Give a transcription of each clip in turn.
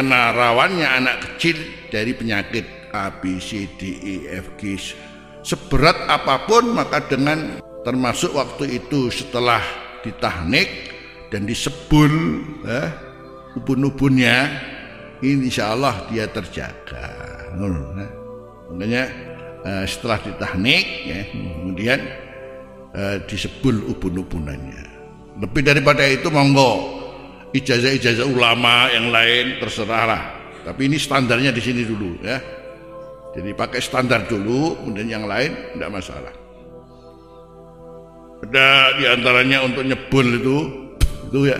karena rawannya anak kecil dari penyakit A B C D E F G seberat apa pun maka dengan termasuk waktu itu setelah ditahnik dan disebul eh, ubun-ubunnya insya Allah dia terjaga. Eh. makanya eh, setelah ditahnik ya, kemudian eh, disebul ubun-ubunannya. Lebih daripada itu monggo ijazah-ijazah ulama yang lain terserahlah. Tapi ini standarnya di sini dulu ya. Jadi pakai standar dulu, kemudian yang lain tidak masalah. Ada di antaranya untuk nyebul itu, itu ya.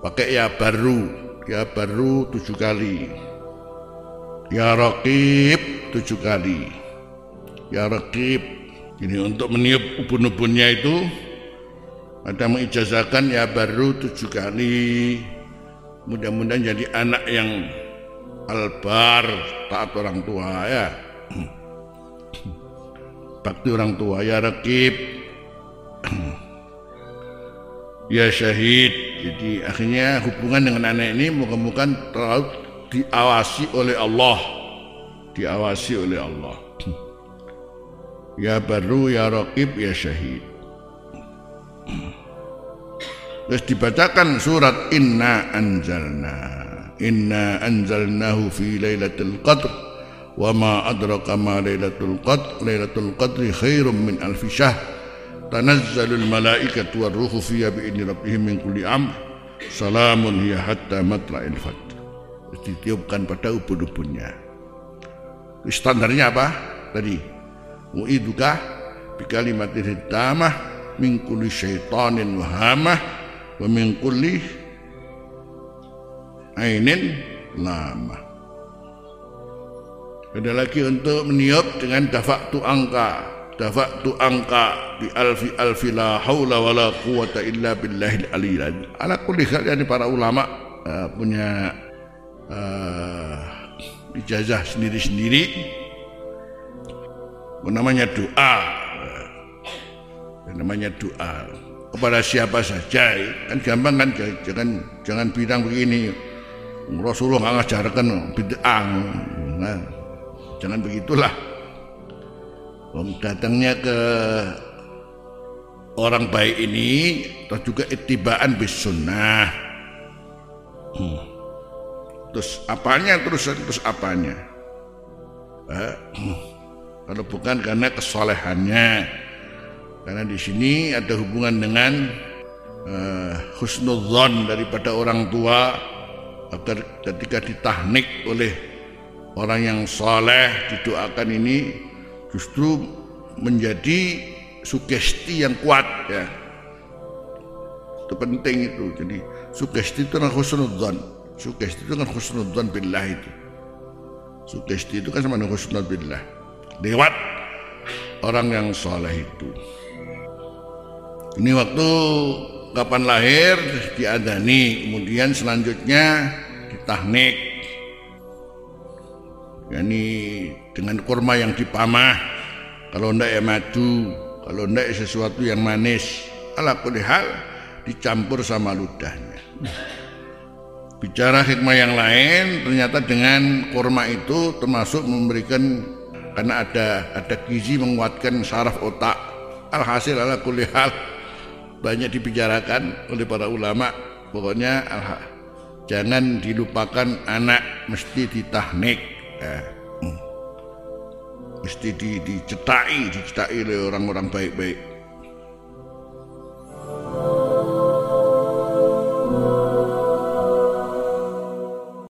Pakai ya baru, ya baru tujuh kali, ya rokib tujuh kali, ya rokib. Ini untuk meniup ubun-ubunnya itu ada mengijazahkan ya baru tujuh kali. Mudah-mudahan jadi anak yang albar taat orang tua ya. Bakti orang tua ya rakib ya syahid. Jadi akhirnya hubungan dengan anak ini moga-moga terlalu diawasi oleh Allah. Diawasi oleh Allah. Ya baru ya rakib ya syahid terus dibacakan surat inna anjalna inna anzalnahu fi lailatul qadr. Wa ma adraka ma lailatul qadr. Lailatul qadri khairum min alfi syahr. Tanazzalul malaikatu war ruhu fiha bi idni rabbihim min kulli amr. Salamun hiya hatta matla'il fajr. Ditiupkan pada ubun-ubunnya. Standarnya apa? Tadi. Mu'iduka bi kalimatin hitamah min kulli syaitanin wahamah wa min ainin lama. Ada lagi untuk meniup dengan dafak tu angka. Dafak tu angka bi alfi alfi la haula wala quwata illa billahil aliyil Ala kulli hal yani para ulama uh, punya uh, ijazah sendiri-sendiri namanya doa namanya doa kepada siapa saja kan gampang kan jangan jangan bilang begini Rasulullah nggak ngajarkan bid'ah. Nah, jangan begitulah. Datangnya ke orang baik ini atau juga itibaan bis sunnah. Hmm. Terus apanya terus terus apanya? Eh, kalau bukan karena kesolehannya, karena di sini ada hubungan dengan uh, husnudzon daripada orang tua ketika ditahnik oleh orang yang soleh didoakan ini justru menjadi sugesti yang kuat ya. Itu penting itu. Jadi sugesti itu kan khusnudzon sugesti itu kan khusnudzon billah itu. Sugesti itu kan sama dengan khusnudzon billah. Lewat orang yang soleh itu ini waktu kapan lahir diadani. Kemudian selanjutnya ditahnik. Yakni dengan kurma yang dipamah. Kalau ndak ya madu kalau ndak ya sesuatu yang manis. Ala hal dicampur sama ludahnya. Bicara hikmah yang lain ternyata dengan kurma itu termasuk memberikan karena ada ada gizi menguatkan saraf otak. Alhasil ala kulli hal banyak dibicarakan oleh para ulama. Pokoknya jangan dilupakan anak mesti ditahnik. Eh, mesti di, dicetai dicetai oleh orang-orang baik-baik